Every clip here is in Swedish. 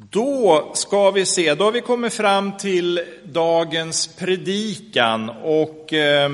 Då ska vi se, då har vi kommit fram till dagens predikan och eh,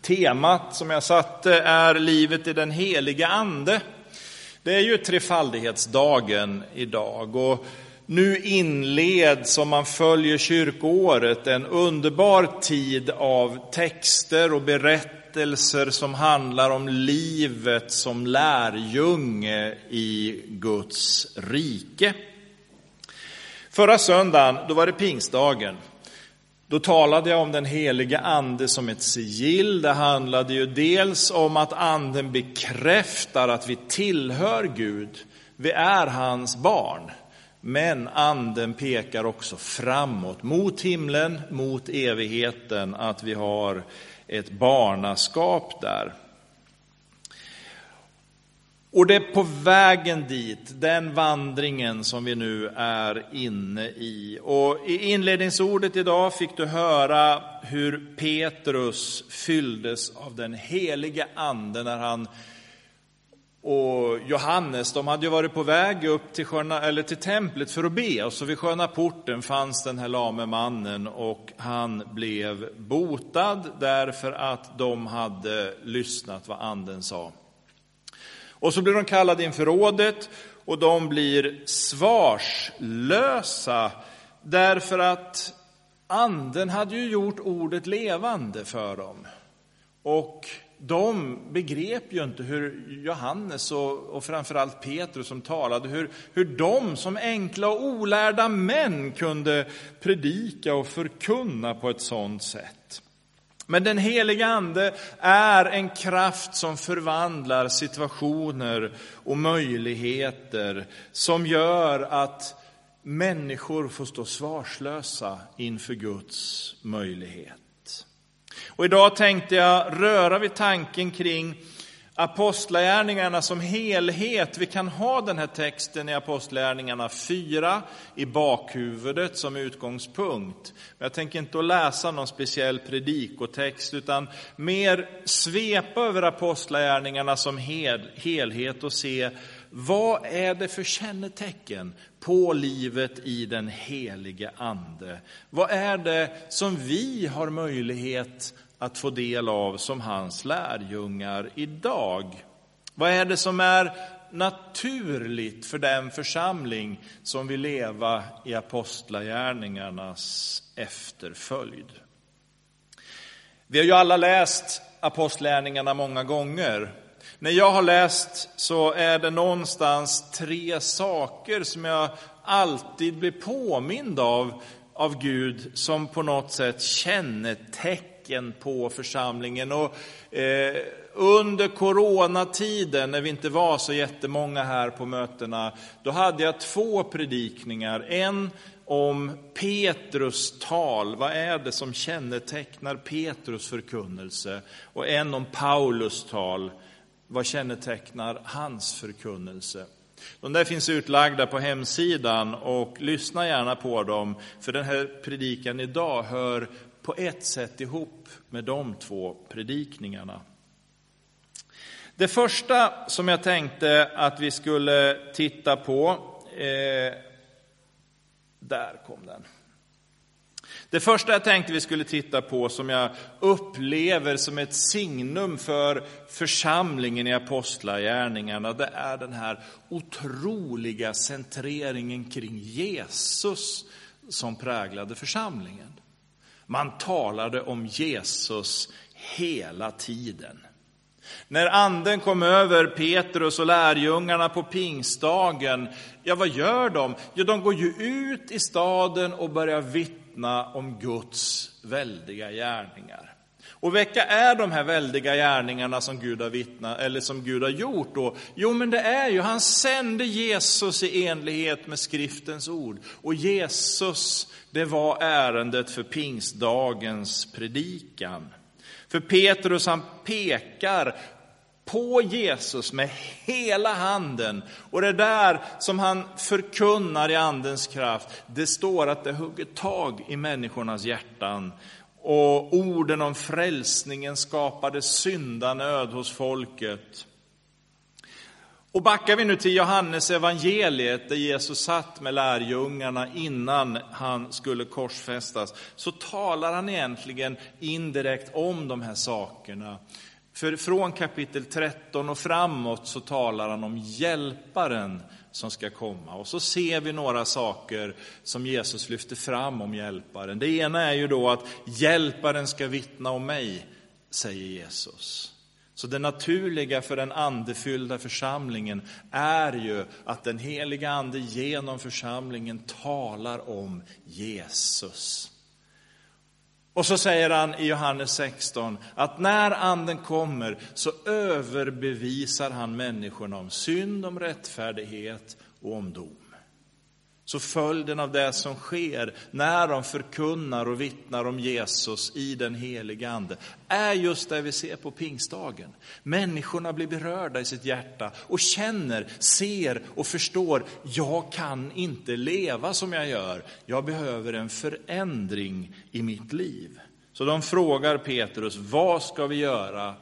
temat som jag satte är livet i den heliga ande. Det är ju trefaldighetsdagen idag och nu inleds, om man följer kyrkoåret, en underbar tid av texter och berättelser som handlar om livet som lärjunge i Guds rike. Förra söndagen, då var det pingstdagen. Då talade jag om den heliga ande som ett sigill. Det handlade ju dels om att anden bekräftar att vi tillhör Gud. Vi är hans barn. Men anden pekar också framåt, mot himlen, mot evigheten, att vi har ett barnaskap där. Och det är på vägen dit, den vandringen som vi nu är inne i. Och i inledningsordet idag fick du höra hur Petrus fylldes av den heliga ande när han och Johannes, de hade ju varit på väg upp till, sköna, eller till templet för att be, och så vid sköna porten fanns den här lame mannen och han blev botad därför att de hade lyssnat vad anden sa. Och så blir de kallade inför rådet och de blir svarslösa därför att anden hade ju gjort ordet levande för dem. Och de begrep ju inte hur Johannes och, och framförallt Petrus som talade, hur, hur de som enkla och olärda män kunde predika och förkunna på ett sådant sätt. Men den heliga ande är en kraft som förvandlar situationer och möjligheter, som gör att människor får stå svarslösa inför Guds möjlighet. Och idag tänkte jag röra vid tanken kring Apostlagärningarna som helhet. Vi kan ha den här texten i Apostlagärningarna 4 i bakhuvudet som utgångspunkt. Men jag tänker inte att läsa någon speciell predikotext utan mer svepa över Apostlagärningarna som hel, helhet och se vad är det för kännetecken på livet i den helige Ande? Vad är det som vi har möjlighet att få del av som hans lärjungar idag? Vad är det som är naturligt för den församling som vill leva i apostlagärningarnas efterföljd? Vi har ju alla läst apostlagärningarna många gånger. När jag har läst så är det någonstans tre saker som jag alltid blir påmind av, av Gud som på något sätt kännetecknar tecken på församlingen. Och, eh, under coronatiden, när vi inte var så jättemånga här på mötena, då hade jag två predikningar. En om Petrus tal, vad är det som kännetecknar Petrus förkunnelse? Och en om Paulus tal, vad kännetecknar hans förkunnelse? De där finns utlagda på hemsidan och lyssna gärna på dem, för den här predikan idag hör på ett sätt ihop med de två predikningarna. Det första som jag tänkte att vi skulle titta på, eh, där kom den. Det första jag tänkte vi skulle titta på, som jag upplever som ett signum för församlingen i Apostlagärningarna, det är den här otroliga centreringen kring Jesus som präglade församlingen. Man talade om Jesus hela tiden. När anden kom över Petrus och lärjungarna på pingstdagen, ja vad gör de? Jo, de går ju ut i staden och börjar vittna om Guds väldiga gärningar. Och vilka är de här väldiga gärningarna som Gud har vittnat, eller som Gud har gjort då? Jo, men det är ju, han sände Jesus i enlighet med skriftens ord. Och Jesus, det var ärendet för pingstdagens predikan. För Petrus han pekar på Jesus med hela handen. Och det där som han förkunnar i andens kraft, det står att det hugger tag i människornas hjärtan. Och orden om frälsningen skapade syndanöd hos folket. Och backar vi nu till Johannes evangeliet där Jesus satt med lärjungarna innan han skulle korsfästas, så talar han egentligen indirekt om de här sakerna. För från kapitel 13 och framåt så talar han om hjälparen som ska komma. Och så ser vi några saker som Jesus lyfter fram om hjälparen. Det ena är ju då att hjälparen ska vittna om mig, säger Jesus. Så det naturliga för den andefyllda församlingen är ju att den heliga ande genom församlingen talar om Jesus. Och så säger han i Johannes 16 att när anden kommer så överbevisar han människorna om synd, om rättfärdighet och om dom. Så följden av det som sker när de förkunnar och vittnar om Jesus i den heliga Ande är just det vi ser på pingstdagen. Människorna blir berörda i sitt hjärta och känner, ser och förstår, jag kan inte leva som jag gör. Jag behöver en förändring i mitt liv. Så de frågar Petrus, vad ska vi göra?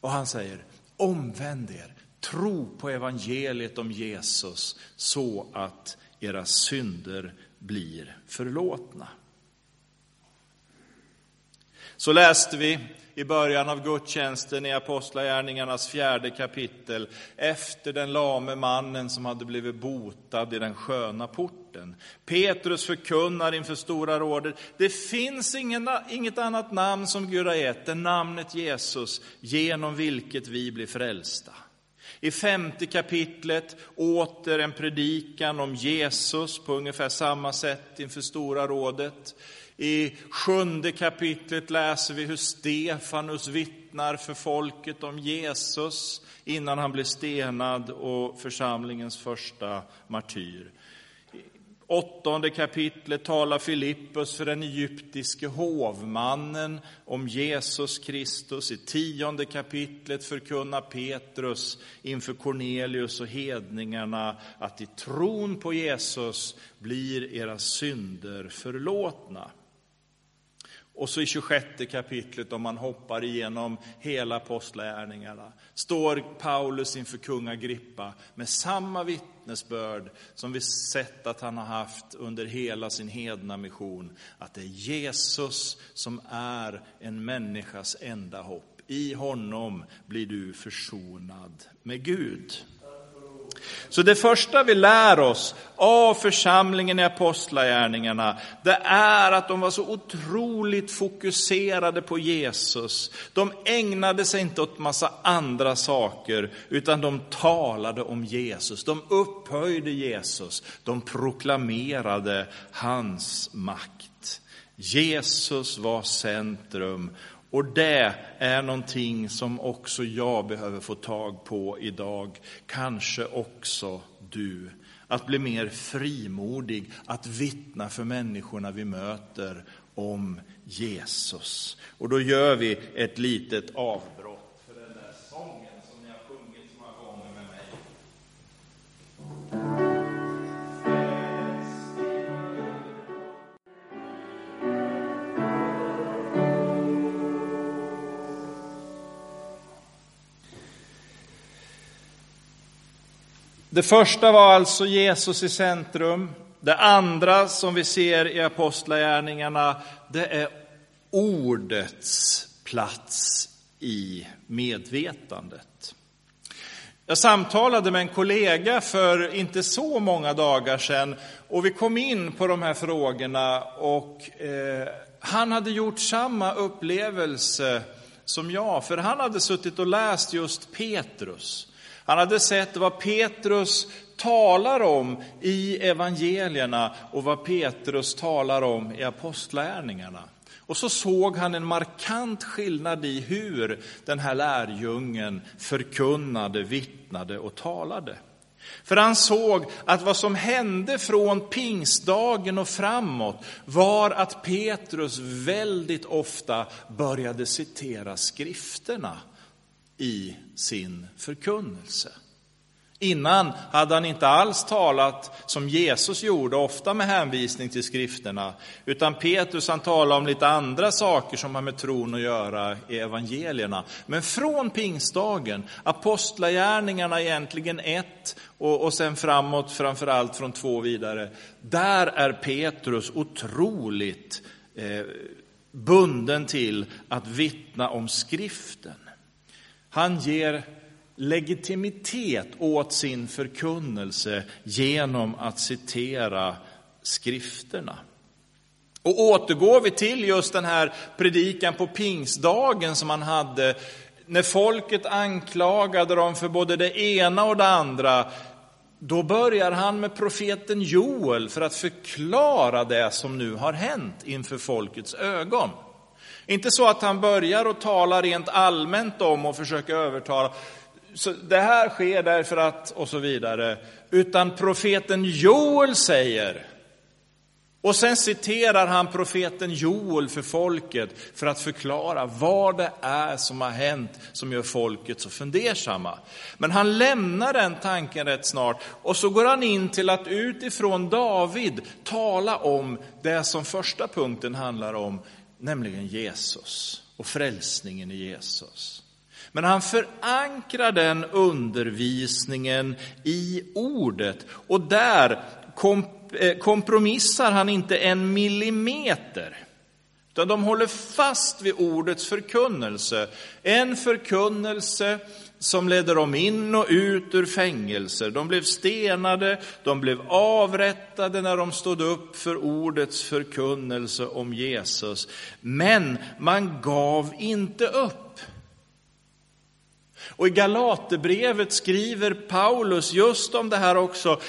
Och han säger, omvänd er, tro på evangeliet om Jesus så att era synder blir förlåtna. Så läste vi i början av gudstjänsten i Apostlagärningarnas fjärde kapitel efter den lame mannen som hade blivit botad i den sköna porten. Petrus förkunnar inför Stora rådet, det finns ingen, inget annat namn som Gud har gett än namnet Jesus, genom vilket vi blir frälsta. I femte kapitlet åter en predikan om Jesus på ungefär samma sätt inför Stora rådet. I sjunde kapitlet läser vi hur Stefanus vittnar för folket om Jesus innan han blir stenad och församlingens första martyr åttonde kapitlet talar Filippus för den egyptiske hovmannen om Jesus Kristus. I tionde kapitlet förkunnar Petrus inför Cornelius och hedningarna att i tron på Jesus blir era synder förlåtna. Och så i 26 kapitlet, om man hoppar igenom hela apostlagärningarna, står Paulus inför kung Agrippa med samma vittnesbörd som vi sett att han har haft under hela sin hedna mission, att det är Jesus som är en människas enda hopp. I honom blir du försonad med Gud. Så det första vi lär oss av församlingen i Apostlagärningarna, det är att de var så otroligt fokuserade på Jesus. De ägnade sig inte åt massa andra saker, utan de talade om Jesus. De upphöjde Jesus, de proklamerade hans makt. Jesus var centrum och det är någonting som också jag behöver få tag på idag, kanske också du. Att bli mer frimodig, att vittna för människorna vi möter om Jesus. Och då gör vi ett litet avbrott Det första var alltså Jesus i centrum. Det andra som vi ser i Apostlagärningarna, det är ordets plats i medvetandet. Jag samtalade med en kollega för inte så många dagar sedan och vi kom in på de här frågorna och eh, han hade gjort samma upplevelse som jag, för han hade suttit och läst just Petrus. Han hade sett vad Petrus talar om i evangelierna och vad Petrus talar om i apostlärningarna. Och så såg han en markant skillnad i hur den här lärjungen förkunnade, vittnade och talade. För han såg att vad som hände från pingstdagen och framåt var att Petrus väldigt ofta började citera skrifterna i sin förkunnelse. Innan hade han inte alls talat som Jesus gjorde, ofta med hänvisning till skrifterna, utan Petrus han talade om lite andra saker som har med tron att göra i evangelierna. Men från pingstdagen, apostlagärningarna egentligen ett och, och sen framåt framförallt från två vidare, där är Petrus otroligt eh, bunden till att vittna om skriften. Han ger legitimitet åt sin förkunnelse genom att citera skrifterna. Och återgår vi till just den här predikan på pingstdagen som han hade, när folket anklagade dem för både det ena och det andra, då börjar han med profeten Joel för att förklara det som nu har hänt inför folkets ögon. Inte så att han börjar och talar rent allmänt om och försöker övertala, så det här sker därför att, och så vidare. Utan profeten Joel säger, och sen citerar han profeten Joel för folket för att förklara vad det är som har hänt som gör folket så fundersamma. Men han lämnar den tanken rätt snart och så går han in till att utifrån David tala om det som första punkten handlar om, nämligen Jesus och frälsningen i Jesus. Men han förankrar den undervisningen i ordet och där eh, kompromissar han inte en millimeter. Utan de håller fast vid ordets förkunnelse. En förkunnelse som ledde dem in och ut ur fängelser. De blev stenade, de blev avrättade när de stod upp för ordets förkunnelse om Jesus. Men man gav inte upp. Och i Galaterbrevet skriver Paulus just om det här också.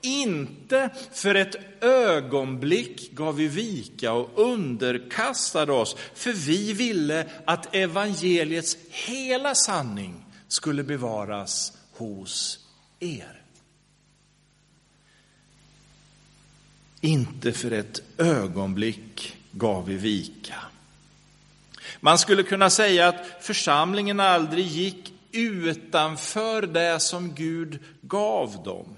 Inte för ett ögonblick gav vi vika och underkastade oss, för vi ville att evangeliets hela sanning skulle bevaras hos er. Inte för ett ögonblick gav vi vika. Man skulle kunna säga att församlingen aldrig gick utanför det som Gud gav dem.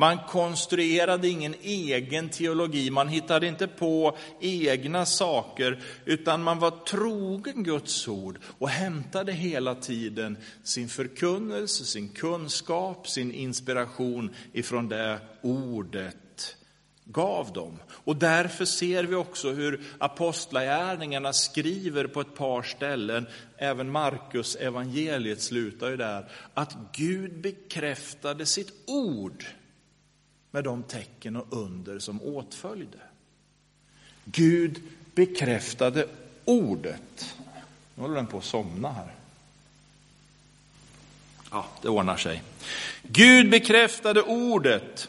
Man konstruerade ingen egen teologi, man hittade inte på egna saker, utan man var trogen Guds ord och hämtade hela tiden sin förkunnelse, sin kunskap, sin inspiration ifrån det ordet gav dem. Och därför ser vi också hur apostlagärningarna skriver på ett par ställen, även Markus evangeliet slutar ju där, att Gud bekräftade sitt ord med de tecken och under som åtföljde. Gud bekräftade ordet. Nu håller den på att somna här. Ja, det ordnar sig. Gud bekräftade ordet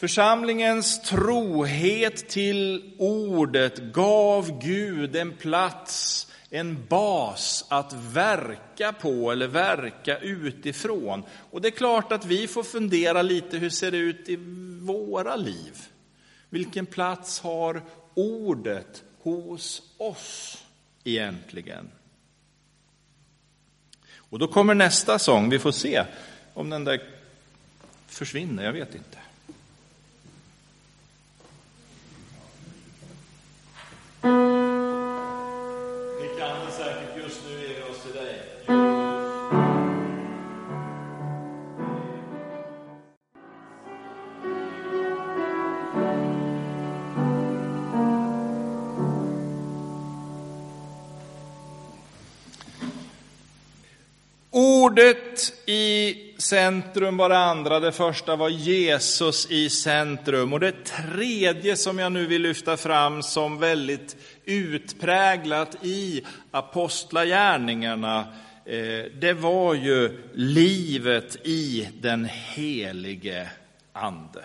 Församlingens trohet till ordet gav Gud en plats, en bas att verka på eller verka utifrån. Och det är klart att vi får fundera lite, hur ser det ut i våra liv? Vilken plats har ordet hos oss egentligen? Och då kommer nästa sång, vi får se om den där försvinner, jag vet inte. Mm. Ordet i centrum var det andra, det första var Jesus i centrum. Och det tredje som jag nu vill lyfta fram som väldigt utpräglat i apostlagärningarna, eh, det var ju livet i den helige ande.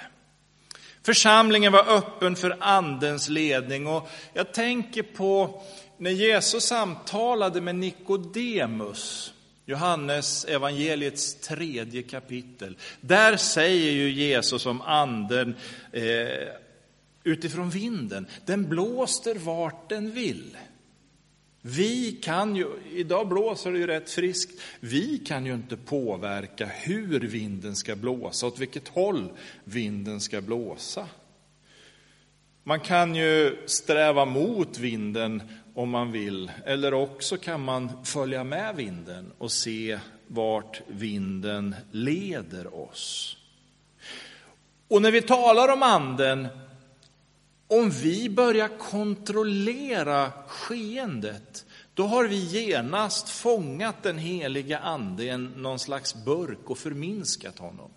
Församlingen var öppen för andens ledning och jag tänker på när Jesus samtalade med Nikodemus Johannes evangeliets tredje kapitel. Där säger ju Jesus om anden eh, utifrån vinden. Den blåster vart den vill. Vi kan ju, idag blåser det ju rätt friskt, vi kan ju inte påverka hur vinden ska blåsa, åt vilket håll vinden ska blåsa. Man kan ju sträva mot vinden om man vill, eller också kan man följa med vinden och se vart vinden leder oss. Och när vi talar om anden, om vi börjar kontrollera skeendet, då har vi genast fångat den heliga ande i någon slags burk och förminskat honom.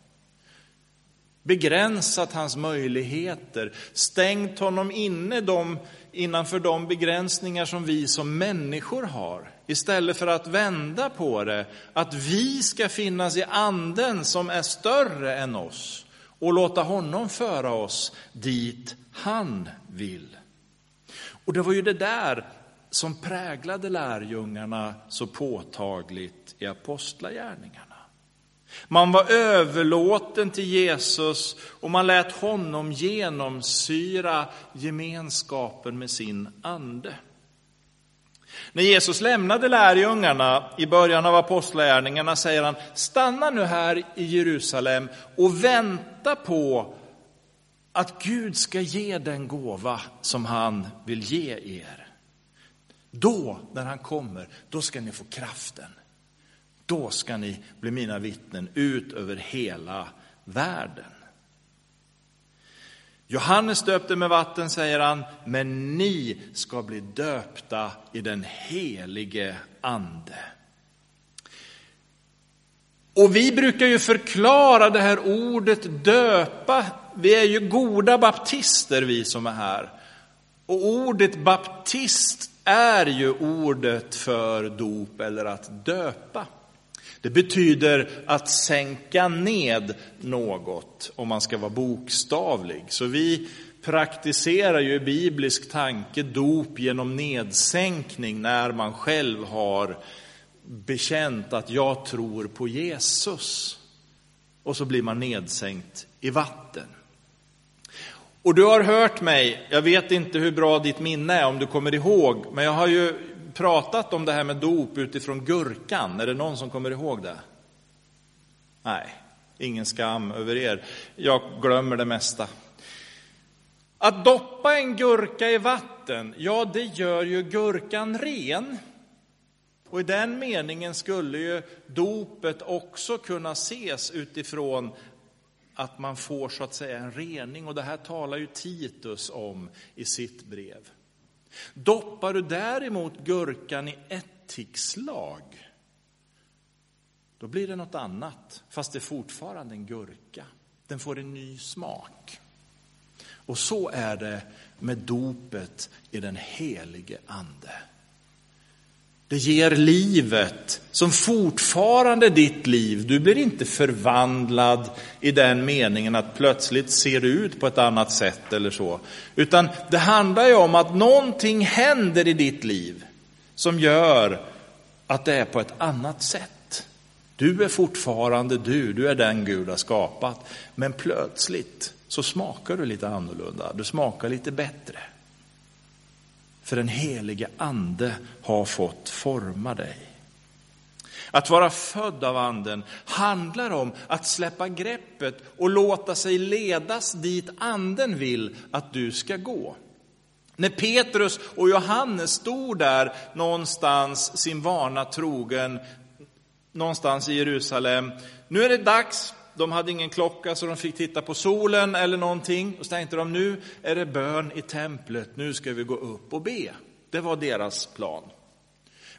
Begränsat hans möjligheter, stängt honom inne de, innanför de begränsningar som vi som människor har. Istället för att vända på det, att vi ska finnas i anden som är större än oss och låta honom föra oss dit han vill. Och det var ju det där som präglade lärjungarna så påtagligt i apostlagärningarna. Man var överlåten till Jesus och man lät honom genomsyra gemenskapen med sin ande. När Jesus lämnade lärjungarna i början av apostlagärningarna säger han, stanna nu här i Jerusalem och vänta på att Gud ska ge den gåva som han vill ge er. Då, när han kommer, då ska ni få kraften. Då ska ni bli mina vittnen ut över hela världen. Johannes döpte med vatten, säger han, men ni ska bli döpta i den helige ande. Och vi brukar ju förklara det här ordet döpa. Vi är ju goda baptister vi som är här. Och ordet baptist är ju ordet för dop eller att döpa. Det betyder att sänka ned något, om man ska vara bokstavlig. Så vi praktiserar ju i biblisk tanke dop genom nedsänkning när man själv har bekänt att jag tror på Jesus. Och så blir man nedsänkt i vatten. Och du har hört mig, jag vet inte hur bra ditt minne är om du kommer ihåg, men jag har ju pratat om det här med dop utifrån gurkan. Är det någon som kommer ihåg det? Nej, ingen skam över er. Jag glömmer det mesta. Att doppa en gurka i vatten, ja det gör ju gurkan ren. Och i den meningen skulle ju dopet också kunna ses utifrån att man får så att säga en rening. Och det här talar ju Titus om i sitt brev. Doppar du däremot gurkan i ättikslag, då blir det något annat, fast det är fortfarande en gurka. Den får en ny smak. Och så är det med dopet i den helige Ande. Det ger livet som fortfarande är ditt liv. Du blir inte förvandlad i den meningen att plötsligt ser ut på ett annat sätt eller så. Utan det handlar ju om att någonting händer i ditt liv som gör att det är på ett annat sätt. Du är fortfarande du, du är den Gud har skapat. Men plötsligt så smakar du lite annorlunda, du smakar lite bättre. För den helige ande har fått forma dig. Att vara född av anden handlar om att släppa greppet och låta sig ledas dit anden vill att du ska gå. När Petrus och Johannes stod där någonstans sin vana trogen, någonstans i Jerusalem. Nu är det dags de hade ingen klocka så de fick titta på solen eller någonting. Och så tänkte de, nu är det bön i templet, nu ska vi gå upp och be. Det var deras plan.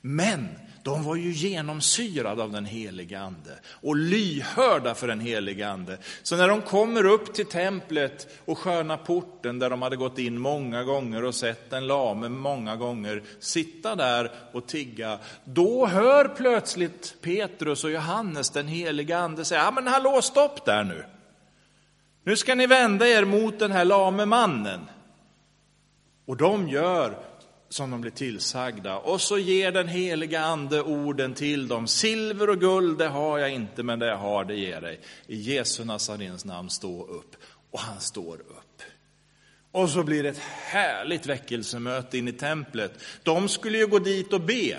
Men de var ju genomsyrade av den helige ande och lyhörda för den helige ande. Så när de kommer upp till templet och sköna porten där de hade gått in många gånger och sett en lame många gånger sitta där och tigga, då hör plötsligt Petrus och Johannes den helige ande säga, ja men hallå stopp där nu. Nu ska ni vända er mot den här lame mannen. Och de gör som de blir tillsagda. Och så ger den heliga ande orden till dem. Silver och guld, det har jag inte, men det jag har, det ger dig. I Jesu Nazarens namn, stå upp. Och han står upp. Och så blir det ett härligt väckelsemöte in i templet. De skulle ju gå dit och be.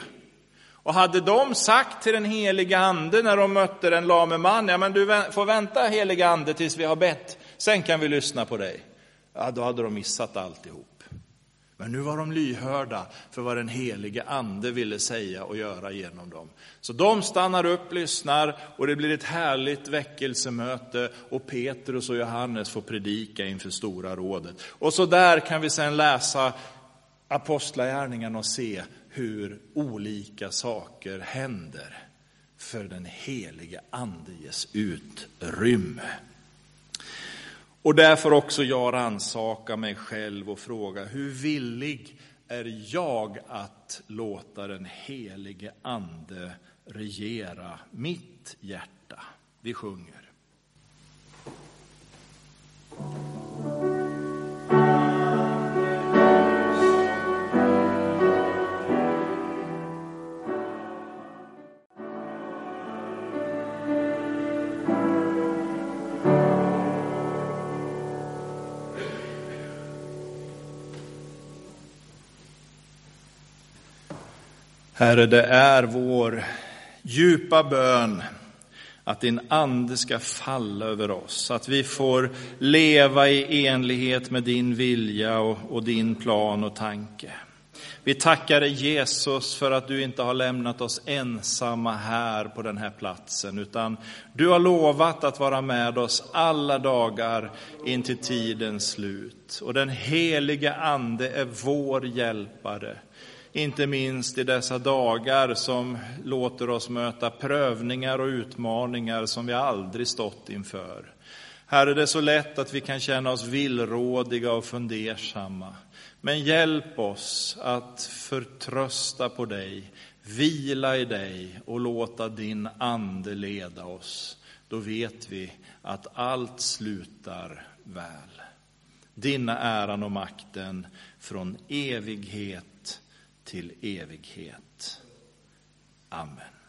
Och hade de sagt till den heliga ande när de mötte den lame man, ja men du får vänta heliga ande tills vi har bett, sen kan vi lyssna på dig. Ja, då hade de missat alltihop. Men nu var de lyhörda för vad den helige ande ville säga och göra genom dem. Så de stannar upp, lyssnar och det blir ett härligt väckelsemöte och Petrus och Johannes får predika inför Stora rådet. Och så där kan vi sedan läsa apostlagärningarna och se hur olika saker händer. För den helige ande ges utrymme. Och därför också jag rannsaka mig själv och fråga, hur villig är jag att låta den helige ande regera mitt hjärta? Vi sjunger. Herre, det är vår djupa bön att din ande ska falla över oss, att vi får leva i enlighet med din vilja och, och, din plan och tanke. Vi tackar dig Jesus för att du inte har lämnat oss ensamma här på den här platsen, utan du har lovat att vara med oss alla dagar in till tidens slut. Och den heliga ande är vår hjälpare inte minst i dessa dagar som låter oss möta prövningar och utmaningar som vi aldrig stått inför. Här är det så lätt att vi kan känna oss villrådiga och fundersamma. Men hjälp oss att förtrösta på dig, vila i dig och låta din ande leda oss. Då vet vi att allt slutar väl. Dina äran och makten från evighet till evighet. Amen.